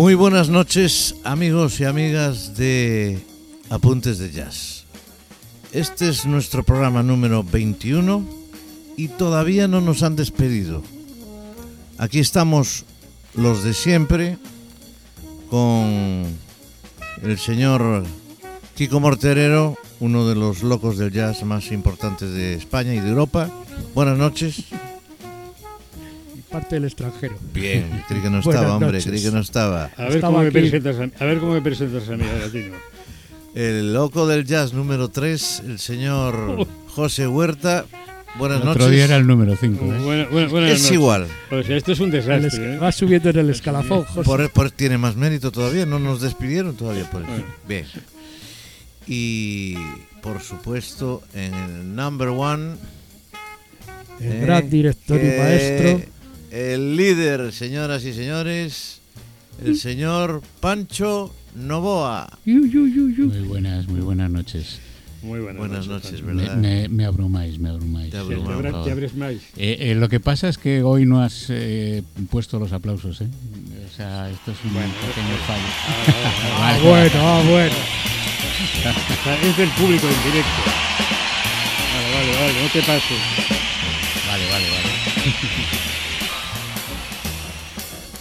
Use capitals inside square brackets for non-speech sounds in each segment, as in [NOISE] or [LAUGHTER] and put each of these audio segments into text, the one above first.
Muy buenas noches amigos y amigas de Apuntes de Jazz. Este es nuestro programa número 21 y todavía no nos han despedido. Aquí estamos los de siempre con el señor Kiko Morterero, uno de los locos del jazz más importantes de España y de Europa. Buenas noches. Parte del extranjero. Bien, [LAUGHS] creí que no Buenas estaba, hombre, noches. creí que no estaba. A ver, Estaba cómo me presentas a, a ver cómo me presentas a mí, Latino. El loco del jazz número 3, el señor José Huerta. Buenas El otro noches. día era el número 5. Buena- buena- buenas es noches. igual. O sea, esto es un desastre. ¿eh? Va subiendo en el escalafón, José. Por, por- tiene más mérito todavía, no nos despidieron todavía por eso. Bueno. Bien. Y por supuesto, en el number one, el eh, gran director y que maestro. El líder, señoras y señores, el señor Pancho Novoa. Muy buenas, muy buenas noches. Muy buenas, Buenas noches, Antonio. Me, ¿verdad? me- me abrumáis, me abrumáis. Te Te, abruma. Eh, eh, lo que pasa es que hoy no has eh, puesto los aplausos, ¿eh? O sea, esto es un Bueno, pequeño fallo. Ah, [LAUGHS] bueno, ah, bueno. O sea, es del público en directo. Vale, vale, vale, no te pases. Vale, vale, vale. [LAUGHS]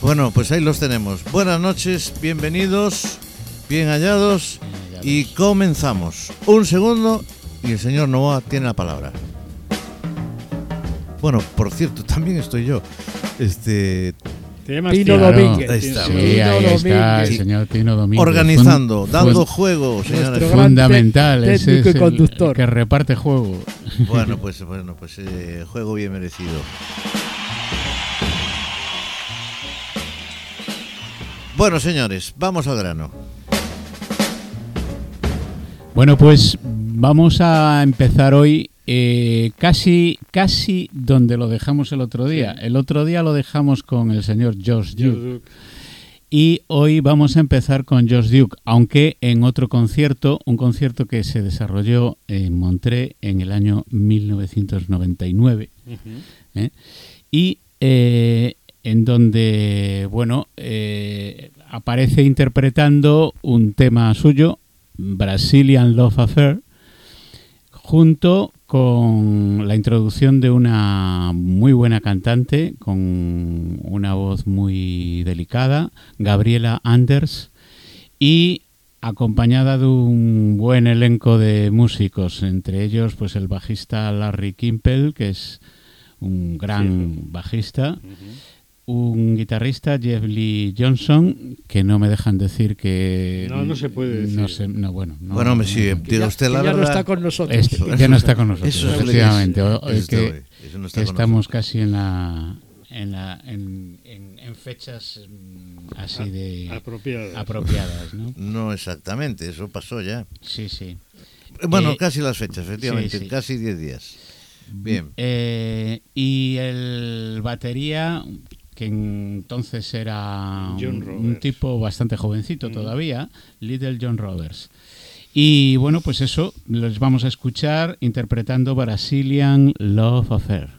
Bueno, pues ahí los tenemos. Buenas noches, bienvenidos, bien hallados y comenzamos. Un segundo y el señor Novoa tiene la palabra. Bueno, por cierto, también estoy yo. Este, Tino Tino. Domínguez. Ahí está. Sí, Tino ahí está el señor Tino Domínguez. organizando, Fun- dando fun- juego, fundamental. ese técnico es y el- conductor. que reparte juego. [LAUGHS] Bueno, pues bueno, pues eh, juego bien merecido. Bueno, señores, vamos al grano. Bueno, pues vamos a empezar hoy eh, casi, casi donde lo dejamos el otro día. El otro día lo dejamos con el señor George Duke y hoy vamos a empezar con George Duke, aunque en otro concierto, un concierto que se desarrolló en Montré en el año 1999 Ujú. ¿eh? y eh, en donde bueno eh, aparece interpretando un tema suyo Brazilian Love Affair junto con la introducción de una muy buena cantante con una voz muy delicada Gabriela Anders y acompañada de un buen elenco de músicos entre ellos pues el bajista Larry Kimpel que es un gran bajista. Un guitarrista, Jeff Lee Johnson, que no me dejan decir que... No, no se puede decir. No sé, no, bueno. no- bueno, me no- sigue. no- Que Diga ya, usted la que ya no verdad. está con nosotros. Este, Eso, ya no está con nosotros, Eso es efectivamente. Eso que eso está estamos nosotros. casi en la... En, la, en, en- en fechas mm, así de Apropiadas. apropiadas, ¿no? No exactamente, eso pasó ya. Sí, sí. Bueno, Eh, casi las fechas, efectivamente, sí, sí. casi 10 días. Bien. Eh, y el batería, que entonces era un, tipo bastante jovencito Mm. todavía, Little John Roberts. Y bueno, pues eso, les vamos a escuchar interpretando Brazilian Love Affair.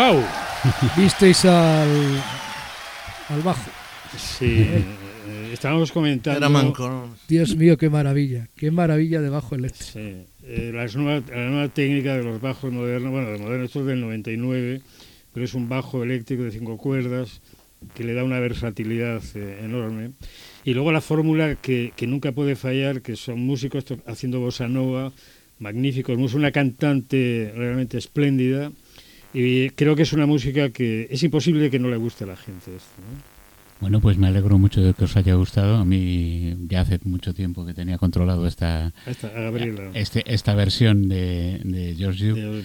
¡Wow! [LAUGHS] Visteis al, al bajo. Sí, eh, estábamos comentando. Era manco. ¿no? Dios mío, qué maravilla. Qué maravilla de bajo eléctrico. Sí, eh, las la nueva técnica de los bajos modernos, bueno, de modernos, esto es del 99, pero es un bajo eléctrico de cinco cuerdas que le da una versatilidad eh, enorme. Y luego la fórmula que, que nunca puede fallar, que son músicos haciendo bossa nova, magníficos, una cantante realmente espléndida. Y creo que es una música que es imposible que no le guste a la gente. Esto, ¿no? Bueno, pues me alegro mucho de que os haya gustado. A mí ya hace mucho tiempo que tenía controlado esta, Ahí está, a Gabriela. este, esta versión de, de George Duke.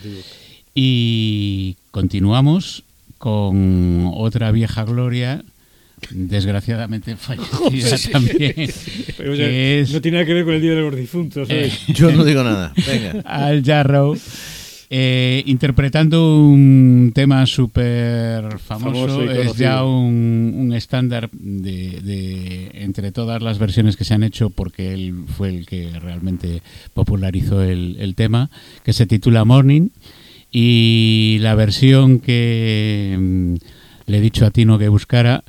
Y continuamos con otra vieja gloria, desgraciadamente [LAUGHS] fallecida también, [LAUGHS] Pero, o sea, que es No tiene nada que ver con el Día de los Difuntos. ¿sabes? eh, Yo no digo nada. Venga. Al Jarrow, eh, interpretando un tema súper famoso, es ya un, un estándar de, de- entre todas las versiones que se han hecho, porque él fue el que realmente popularizó el, el tema, que se titula Morning, y la versión que mm, le he dicho a Tino que buscara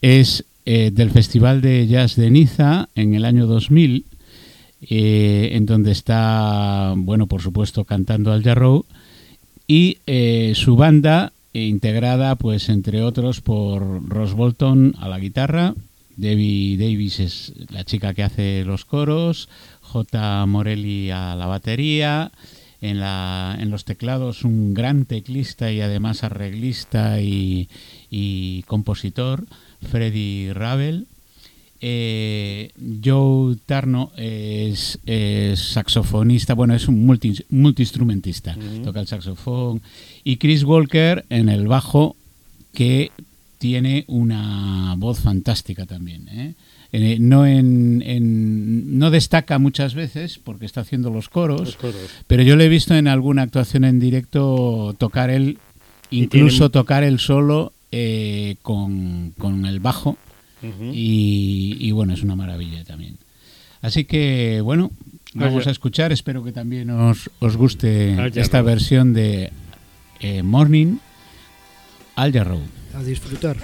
es eh, del Festival de Jazz de Niza en el año 2000, eh, en donde está, bueno, por supuesto, cantando al Jarrow y eh, su banda eh, integrada, pues, entre otros, por Ross Bolton a la guitarra, Debbie Davis es la chica que hace los coros, J. Morelli a la batería, en, la, en los teclados un gran teclista y además arreglista y, y compositor, Freddy Ravel. Eh, Joe Tarno es, es saxofonista, bueno, es un multi, multiinstrumentista, toca el saxofón. Y Chris Walker en el bajo, que tiene una voz fantástica también. ¿eh? Eh, no, en, en- no destaca muchas veces porque está haciendo los coros, Los coros. pero yo le he visto en alguna actuación en directo tocar él, incluso tocar él solo con, con el bajo. Y, y bueno, es una maravilla también. Así que bueno, vamos a escuchar, espero que también os, os guste esta versión de eh, Morning al Jarrow. A disfrutar.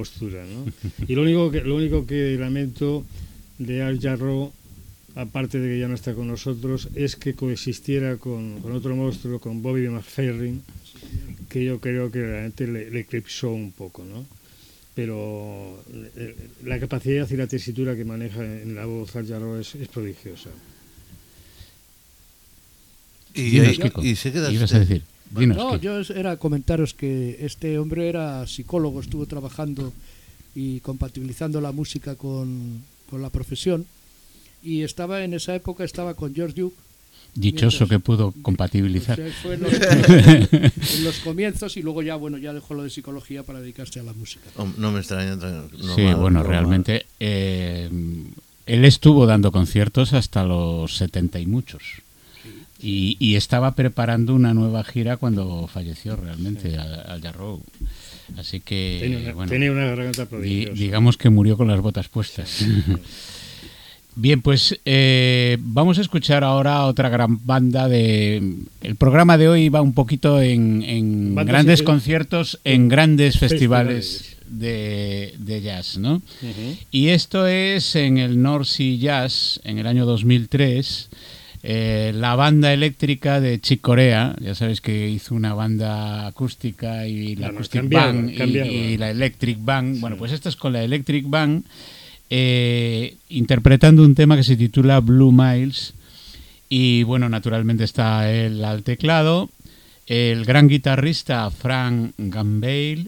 La compostura, ¿no? Y lo único que, lo único que lamento de Al Jarreau, aparte de que ya no está con nosotros, es que coexistiera con, con otro monstruo, con Bobby McFerrin, que yo creo que realmente le, le eclipsó un poco, ¿no? Pero la capacidad y la tesitura que maneja en la voz Al Jarreau es, es prodigiosa. Y, ahí- Kiko, y se queda ¿qué ibas a decir? Dinos, No, yo era comentaros que este hombre era psicólogo, estuvo trabajando y compatibilizando la música con, con la profesión y estaba en esa época estaba con George Duke. Dichoso mientras- que pudo compatibilizar. Pues, fue en, los, en los comienzos y luego ya bueno ya dejó lo de psicología para dedicarse a la música. No me extraña. tra- no sí, mal, bueno, no realmente eh, él estuvo dando conciertos hasta los 70 y muchos. Y, y estaba preparando una nueva gira cuando falleció realmente al, al Jarreau. Así que, Tenía una, bueno, tenía una garganta di- prodigiosa. digamos que murió con las botas puestas. [LAUGHS] Bien, pues eh, vamos a escuchar ahora otra gran banda de... El programa de hoy va un poquito en, grandes conciertos, en grandes festivales. De, de jazz, ¿no? Y esto es en el North Sea Jazz, en el año 2003. Eh, la banda eléctrica de Chick Corea, ya sabes que hizo una banda acústica y la Acoustic cambiaba, Band y- la Electric Band. Bueno, pues esta es con la Electric Band, eh, interpretando un tema que se titula Blue Miles. Y bueno, naturalmente está él al teclado, el gran guitarrista Frank Gambale,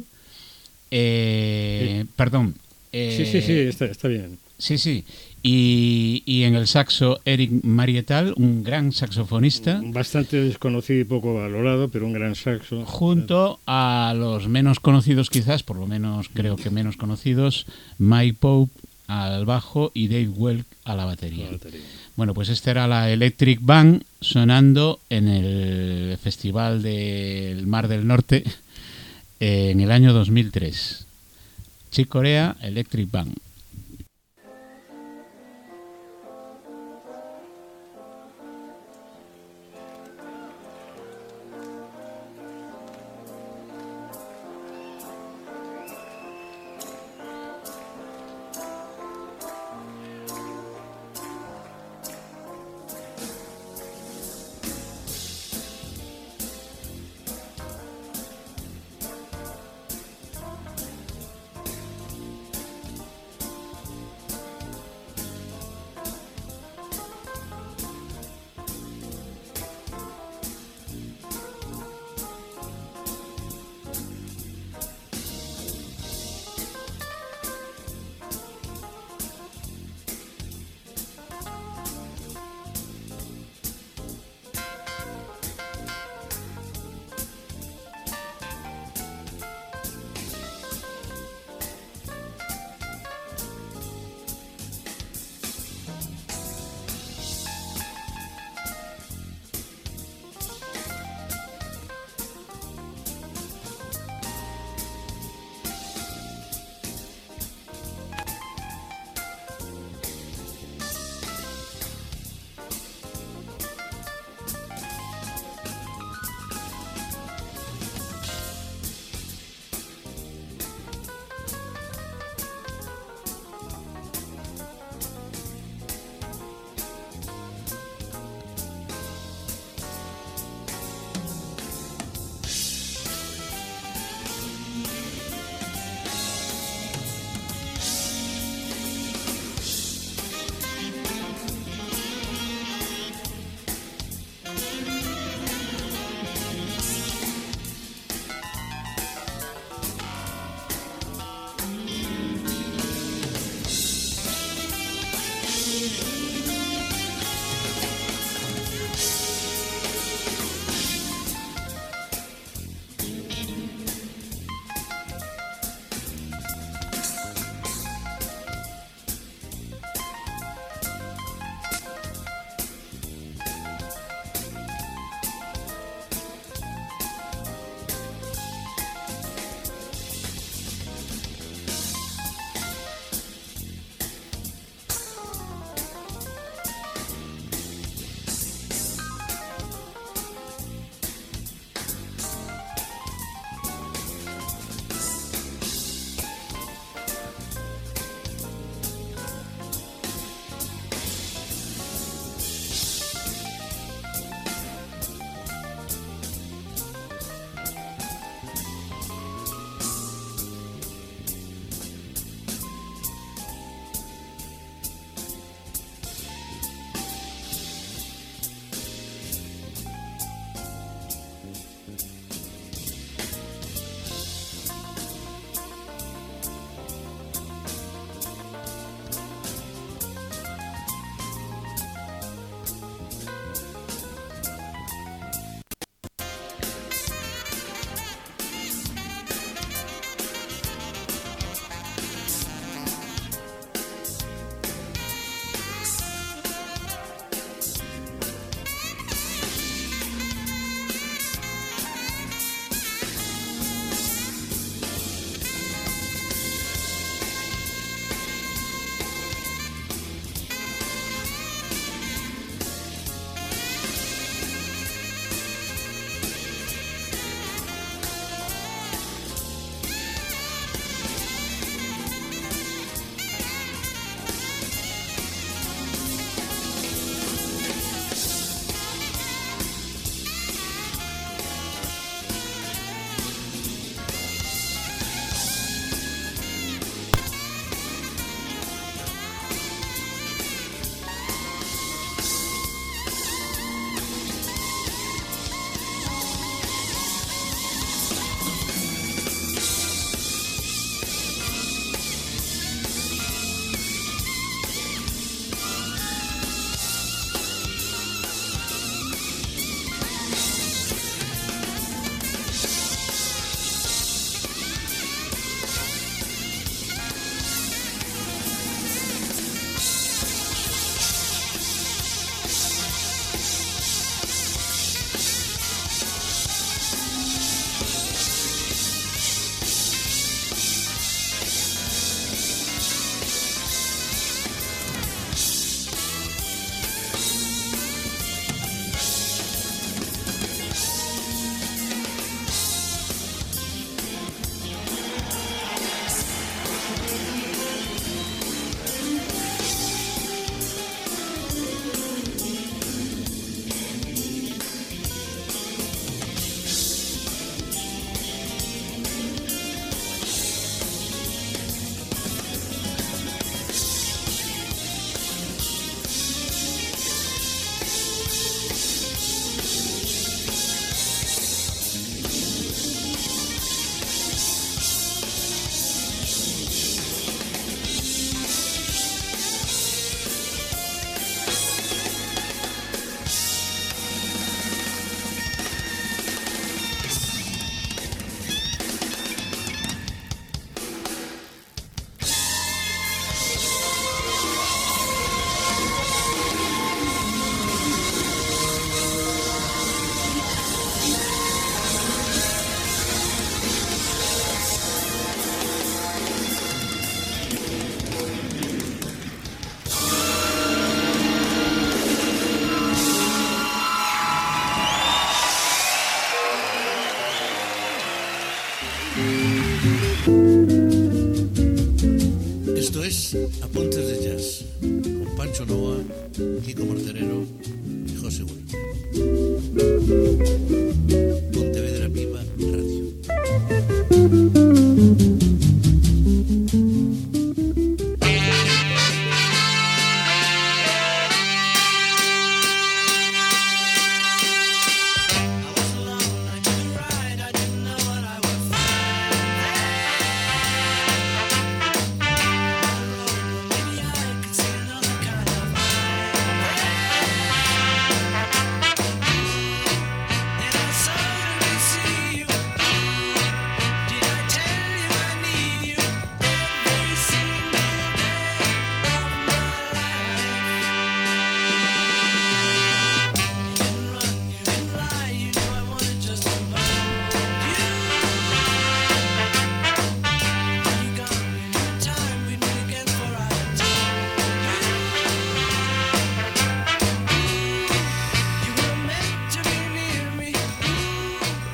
eh, perdón. Sí, sí, sí, está, está bien. Sí, sí. Y, y en el saxo Eric Marietal, un gran saxofonista, Bastante desconocido y poco valorado, pero un gran saxo. junto a los menos conocidos quizás, por lo menos creo que menos conocidos, Mike Pope al bajo y Dave Welk a la batería. La batería. Bueno, pues esta era la Electric Band sonando en el Festival del Mar del Norte en el año 2003. Chick Corea Electric Band.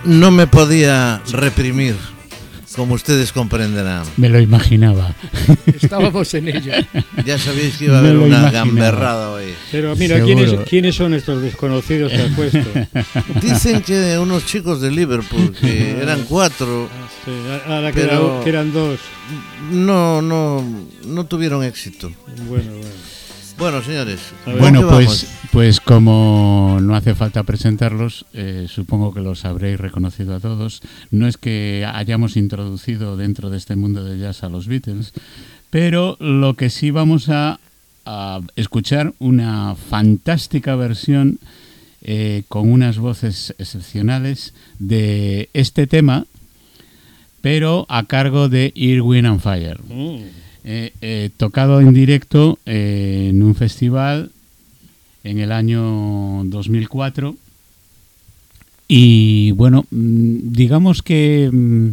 No me podía reprimir, como ustedes comprenderán. Me lo imaginaba. Estábamos en ello. Ya sabéis que iba a Me haber una imaginaba. gamberrada hoy. Pero mira. ¿quiénes, ¿quiénes son estos desconocidos que has puesto? [LAUGHS] Dicen que unos chicos de Liverpool, que eran cuatro, Sí, ahora que, Pero- era- que eran dos. no, no, no tuvieron éxito. Bueno, bueno. Bueno, señores, A ver. ¿con qué Bueno, pues, pues como no hace falta presentarlos, eh, supongo que los habréis reconocido a todos. No es que hayamos introducido dentro de este mundo de jazz a los Beatles, pero lo que sí vamos a, a escuchar una fantástica versión eh, con unas voces excepcionales de este tema, pero a cargo de Irwin and Fire. Mm. Eh, eh, tocado en directo eh, en un festival en el año 2004 y bueno mm, digamos que mm,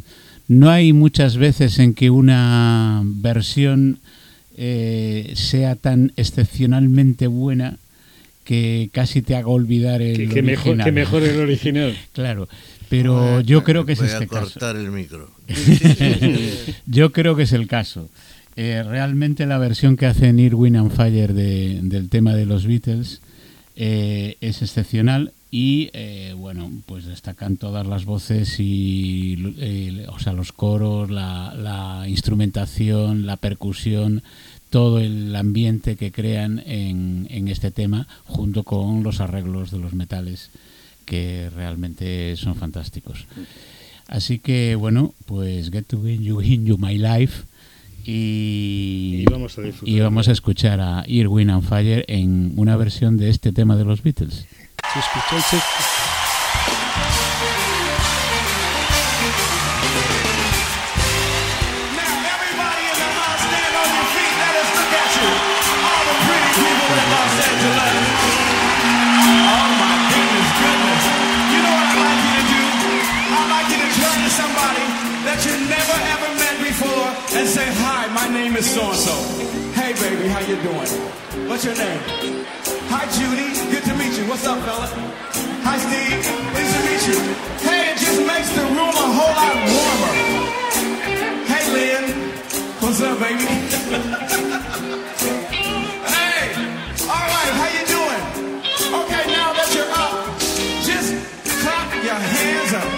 no hay muchas veces en que una versión eh, sea tan excepcionalmente buena que casi te haga olvidar el Que, que mejor, original. que mejor el original. [LAUGHS] claro pero yo creo que es Voy este a caso cortar el micro. [LAUGHS] yo creo que es el caso. Eh, realmente la versión que hacen Irwin and Fire de- del tema de los Beatles eh, es excepcional y eh, bueno, pues destacan todas las voces y o sea, los coros, la, la instrumentación, la percusión, todo el ambiente que crean en, en este tema junto con los arreglos de los metales que realmente son fantásticos. Así que bueno, pues Get to Win You In You My Life y, Y vamos a disfrutar. y vamos a escuchar a Irwin and Fire en una versión de este tema de los Beatles. Si escucháis baby, how you doing? What's your name? Hi, Judy. Good to meet you. What's up, fella? Hi, Steve. Pleased to meet you. Hey, it just makes the room a whole lot warmer. Hey, Lynn. What's up, baby? [LAUGHS] hey. All right, how you doing? Okay, now that you're up, just clap your hands up,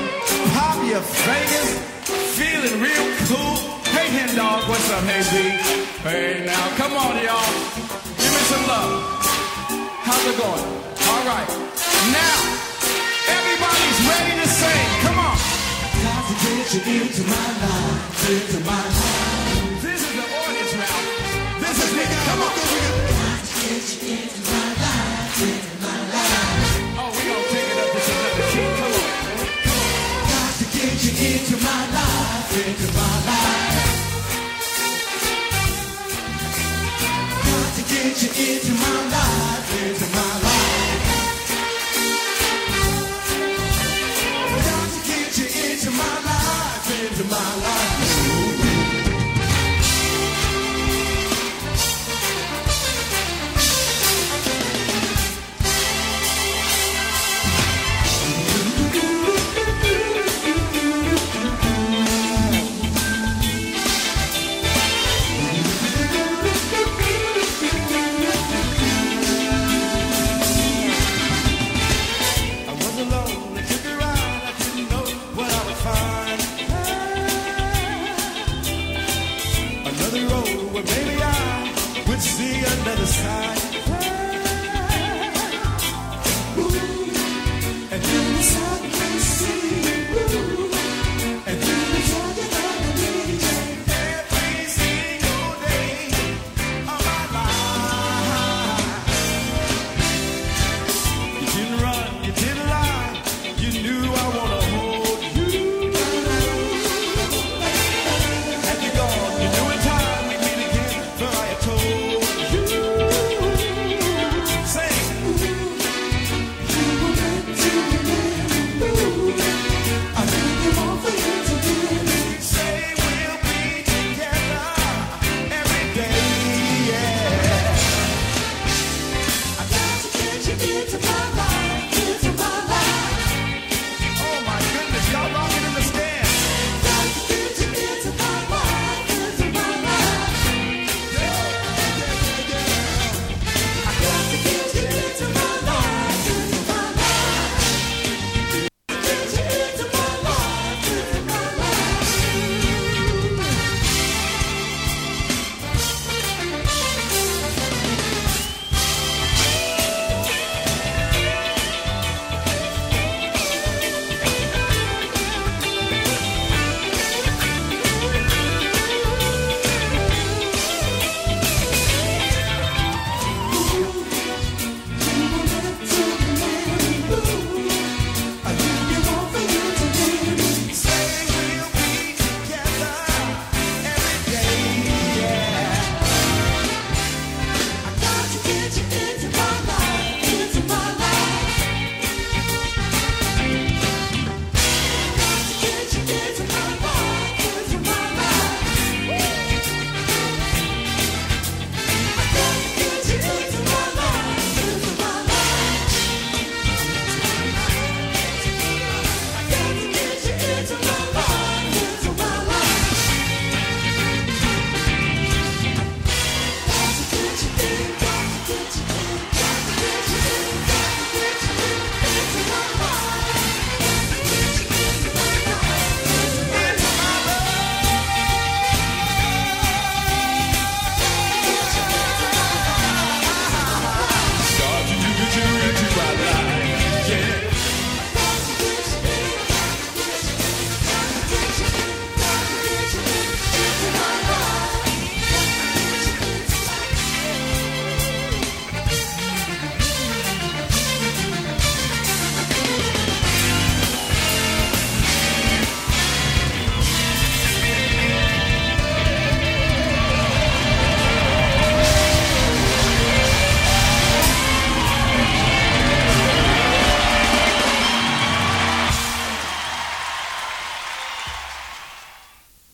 pop your fingers, feeling real cool. Hen dog, what's up, hey B? Hey, now, come on, y'all. Give me some love. How's it going? All right. Now, everybody's ready to sing. Come on. To get you into my life, into my life. This is the audience now. This is me. Come on. Oh, we gonna take it up key. Come on. To get you into my life, into my life. Got to get you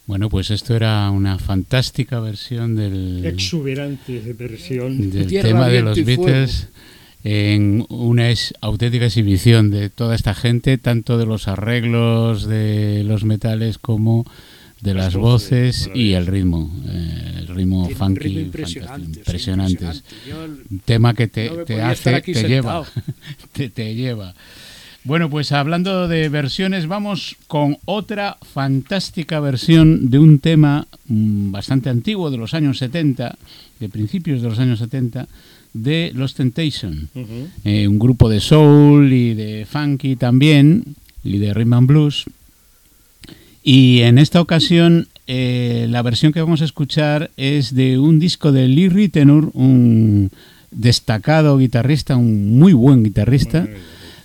Bueno, pues esto era una fantástica versión del, Exuberante versión. del Tierra, tema de los. Beatles en una es- auténtica exhibición de toda esta gente, tanto de los arreglos de los metales como de Las las voces, voces y el ritmo, eh, el ritmo Tiene funky, ritmo impresionante, sí, impresionantes. impresionante. Yo tema que te, No te hace, te lleva, [LAUGHS] te, te lleva. Bueno, pues hablando de versiones, vamos con otra fantástica versión de un tema mm, bastante antiguo, de los años 70, de principios de los años 70, de Los Temptation. Eh, un grupo de soul y de funky también, y de rhythm and blues. Y en esta ocasión eh, la versión que vamos a escuchar es de un disco de Lee Ritenour, un destacado guitarrista, un muy buen guitarrista.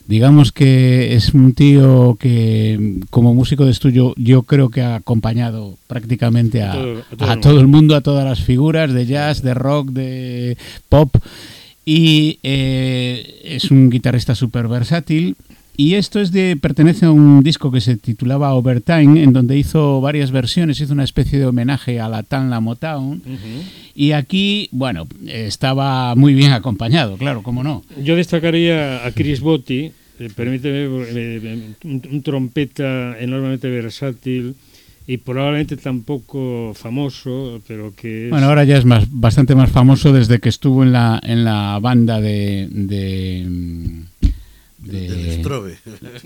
Digamos que es un tío que como músico de estudio yo creo que ha acompañado prácticamente a, A todo- a todo a el todo el mundo, a todas las figuras de jazz, de rock, de pop. Y eh, es un guitarrista súper versátil. Y esto es de, pertenece a un disco que se titulaba Overtime, en donde hizo varias versiones, hizo una especie de homenaje a la Tanla Motown. Ujú. Y aquí, bueno, estaba muy bien acompañado, claro, cómo no. Yo destacaría a Chris Botti, eh, permíteme, eh, un, un trompeta enormemente versátil y probablemente tampoco famoso, pero que es... Bueno, ahora ya es más, bastante más famoso desde que estuvo en la, en la banda de... de, mm, de- Del Strobe.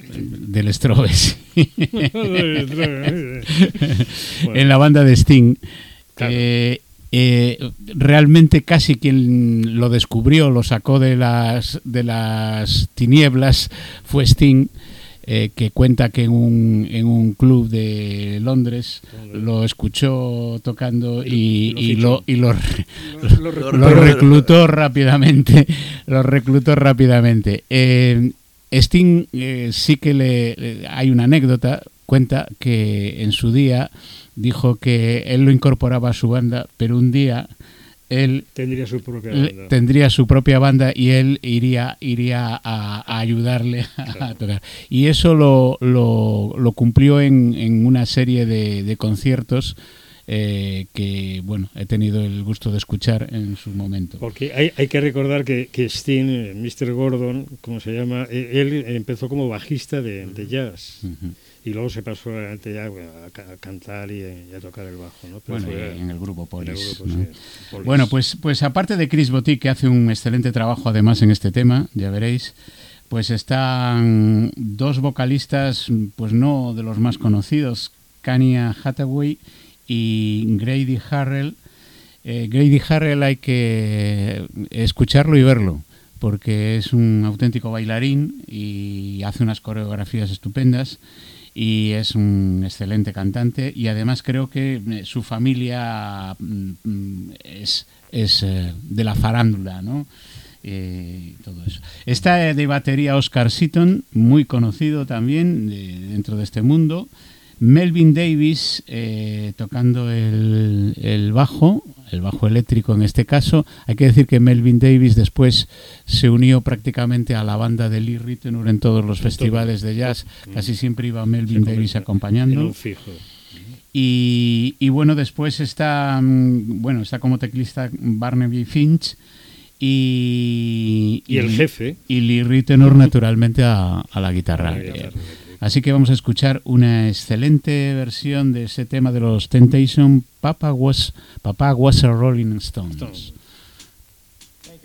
[LAUGHS] del Strobe, sí. [LAUGHS] Bueno. [LAUGHS] en la banda de Sting. Claro. Eh, eh, realmente casi quien lo descubrió, lo sacó de las, de las tinieblas, fue Sting, eh, que cuenta que en un, en un club de Londres lo escuchó tocando y, Lo y lo, y lo, lo reclutó rápidamente. Lo reclutó rápidamente. Eh, Sting eh, sí que le, le- hay una anécdota, cuenta que en su día dijo que él lo incorporaba a su banda, pero un día él Tendría su propia banda. tendría su propia banda y él iría iría a, a ayudarle [LAUGHS] a tocar y eso lo, lo, lo cumplió en, en una serie de, de conciertos eh, que bueno he tenido el gusto de escuchar en su momento Porque hay, hay que recordar que, que Sting, eh, Mr. Gordon, como se llama, eh, él empezó como bajista de, de jazz y luego se pasó adelante ya bueno, a, ca- a cantar y, y a tocar el bajo. ¿no? Pero bueno fue en el grupo en el Police grupo, ¿no? sí, Police. Bueno, pues, pues aparte de Chris Botti, que hace un excelente trabajo además en este tema, ya veréis, pues están dos vocalistas, pues no de los más conocidos, Kanye Hathaway y Grady Harrell. Eh, Grady Harrell hay que escucharlo y verlo, porque es un auténtico bailarín y hace unas coreografías estupendas y es un excelente cantante y además creo que eh, su familia mm, mm, es, es eh, de la farándula, ¿no? Eh, todo eso. Está de batería Oscar Seaton, muy conocido también de- dentro de este mundo. Melvin Davis eh, tocando el, el bajo, el bajo eléctrico en este caso. Hay que decir que Melvin Davis después se unió prácticamente a la banda de Lee Ritenour en todos los festivales de jazz. Casi siempre iba Melvin Davis acompañando. un fijo. Y, y bueno, después está, mm, bueno, está como teclista Barnaby Finch y, Y el jefe. y Lee Ritenour naturalmente a, a la guitarra. a la guitarra. Así que vamos a escuchar una excelente versión de ese tema de los Temptation, Papa was, Papa was a Rolling Stones. Stones. Thank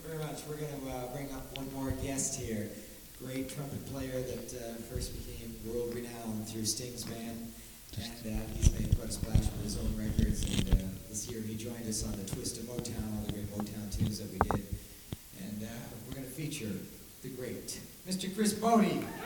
you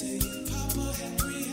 Rolling Stone.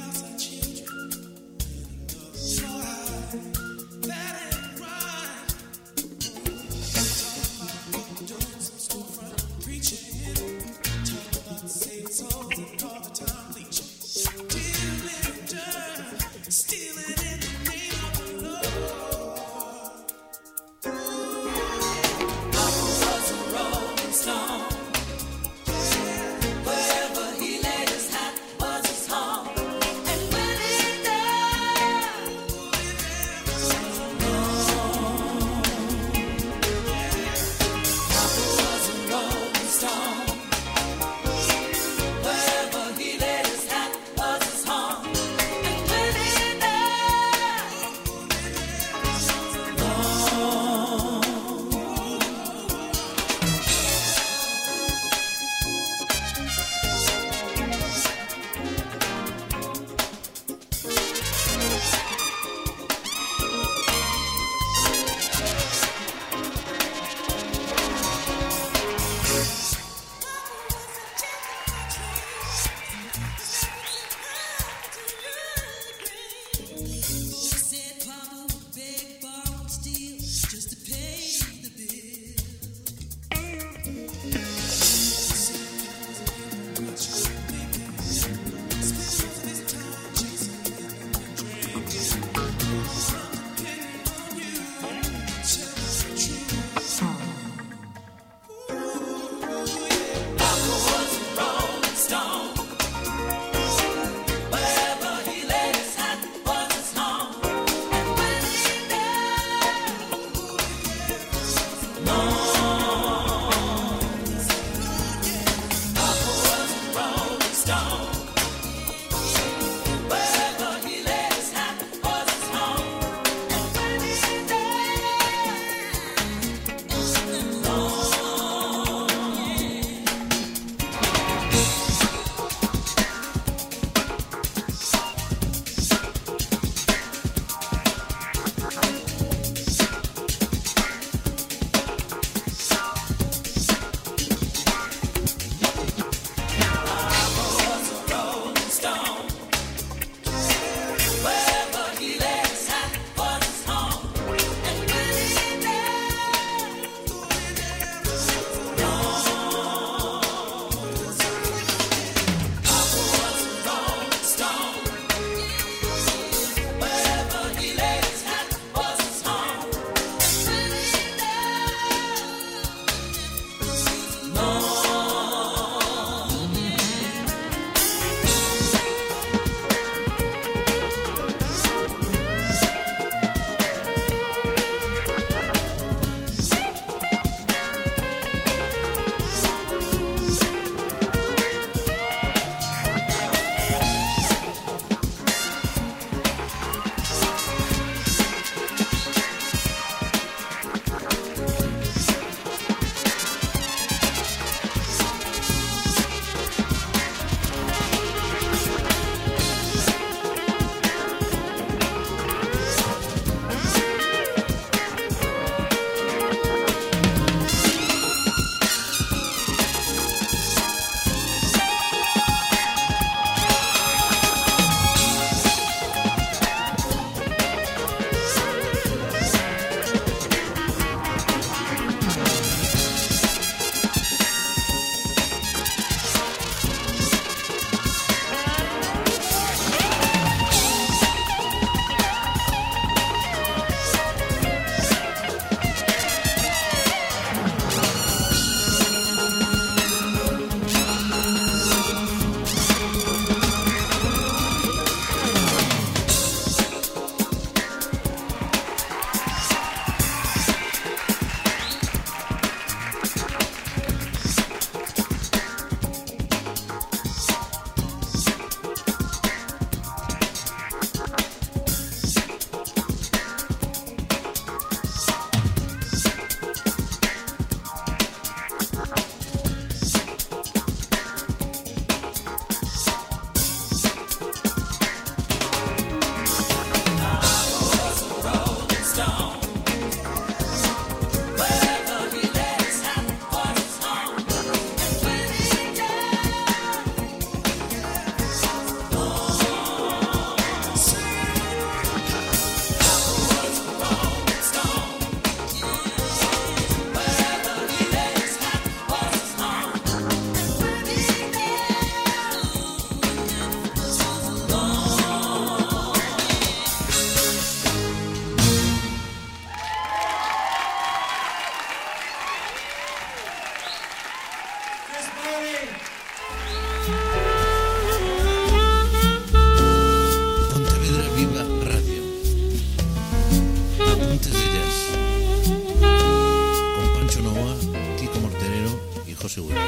Huerta.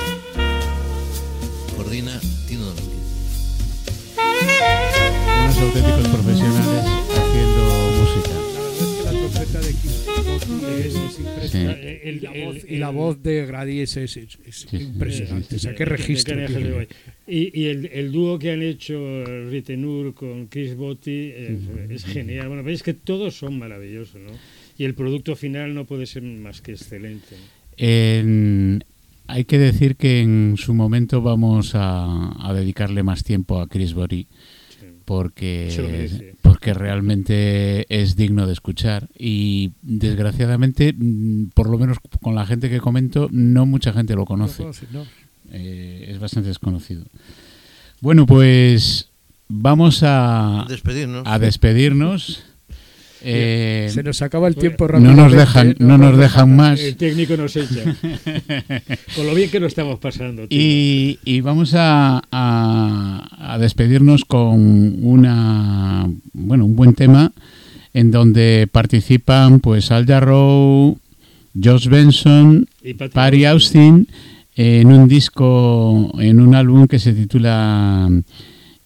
Coordina Tino Domínguez. Unos auténticos profesionales haciendo música. La verdad es que la trompeta de es, es impresionante. El- y, la el- el- la voz de Grady es, es- es- es Sí, sí, impresionante. sí, O sea, qué registro. Tiene. Y, y el, el dúo que han hecho Rittenur con Chris Botti es genial. Bueno, veis que todos son maravillosos, ¿no? Y el producto final no puede ser más que excelente. En- hay que decir que en su momento vamos a, a dedicarle más tiempo a Chris Sí. porque, porque realmente es digno de escuchar y desgraciadamente, mm, por lo menos con la gente que comento, no mucha gente lo No conoce. conoce, ¿no? Eh, es bastante desconocido. Bueno, pues vamos a, Despedirnos. a despedirnos. Eh, Se nos acaba el Pues, tiempo no rápidamente. nos dejan, no nos dejan más. El técnico nos echa. [LAUGHS] Con lo bien que lo estamos pasando. Y, y vamos a, a- a despedirnos con una bueno un buen tema en donde participan pues Al Jarreau, Josh Benson, Y Patty Austin en un disco, en un álbum que se titula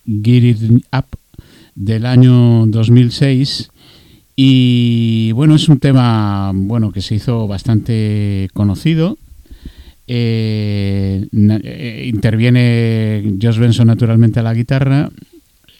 Get It Up del año 2006 y bueno es un tema bueno que se hizo bastante conocido. Eh, eh, interviene Josh Benson naturalmente a la guitarra.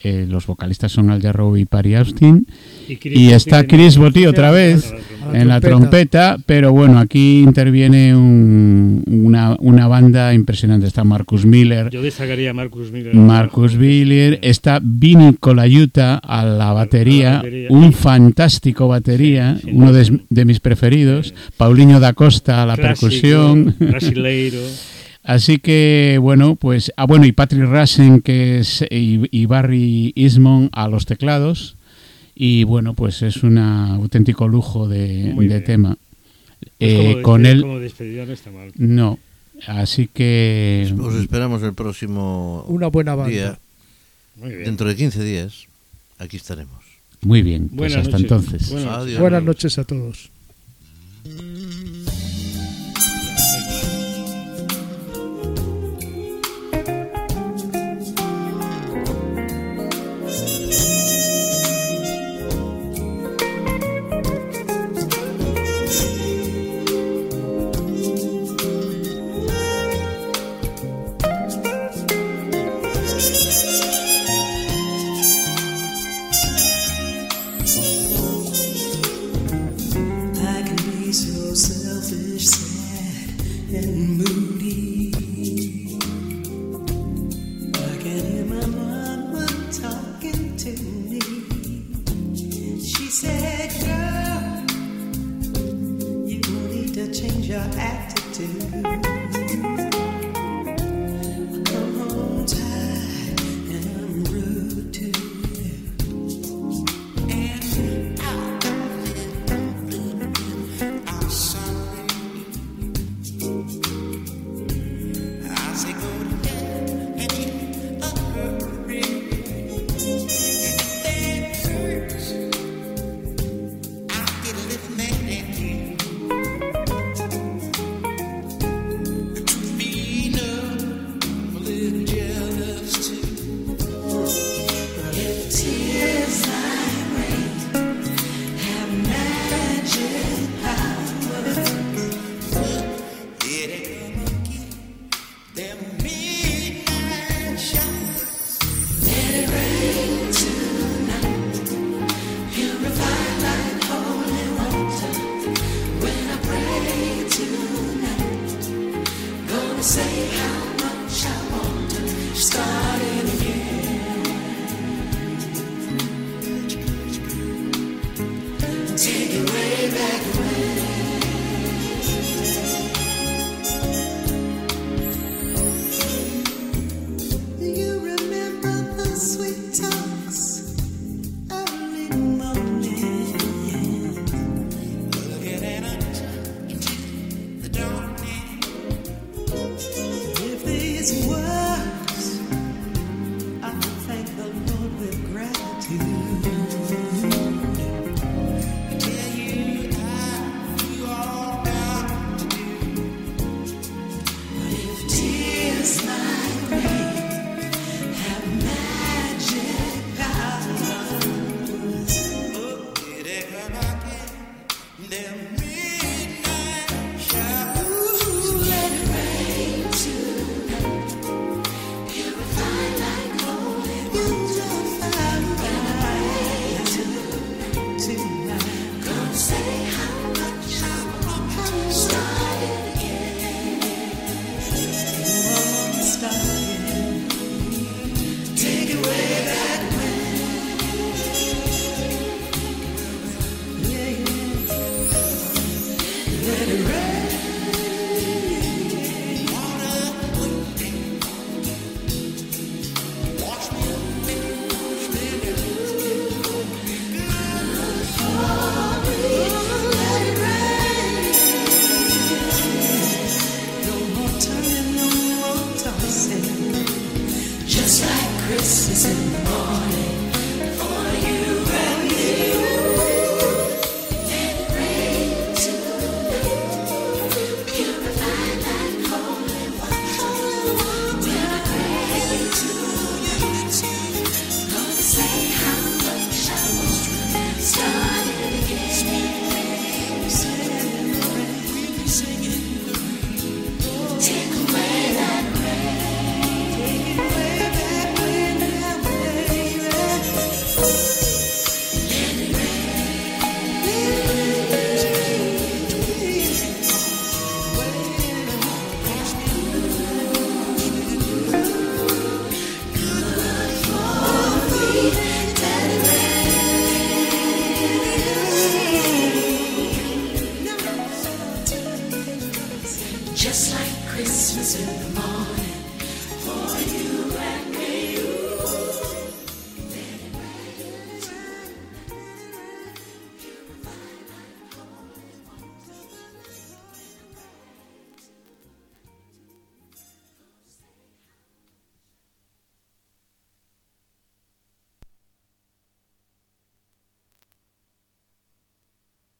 Eh, los vocalistas son Al Jarreau y Patty Austin. Chris y está Chris Botti otra vez en la trompeta. pero bueno, aquí interviene un- una, una banda impresionante. Está Marcus Miller, Yo destacaría a Marcus Miller. Marcus Miller, está Vinny Colaiuta a la batería, batería. un fantástico batería, Sí, sí, uno de, mis preferidos. Paulinho da Costa a la Clásico, percusión. Brasileiro. [LAUGHS] Así que, bueno, pues. Ah, bueno, y Patrick Rassen que es, y, y Barry Ismond a los teclados. Y bueno, pues es un auténtico lujo de, tema. Pues Eh, como con despe- él, Como despedida no está mal. no. Así que. Os esperamos el próximo Una buena banda. día. Muy bien. Dentro de 15 días, aquí estaremos. Muy bien, pues Buenas hasta noches. entonces. Buenas noches. Adiós. Buenas noches a todos.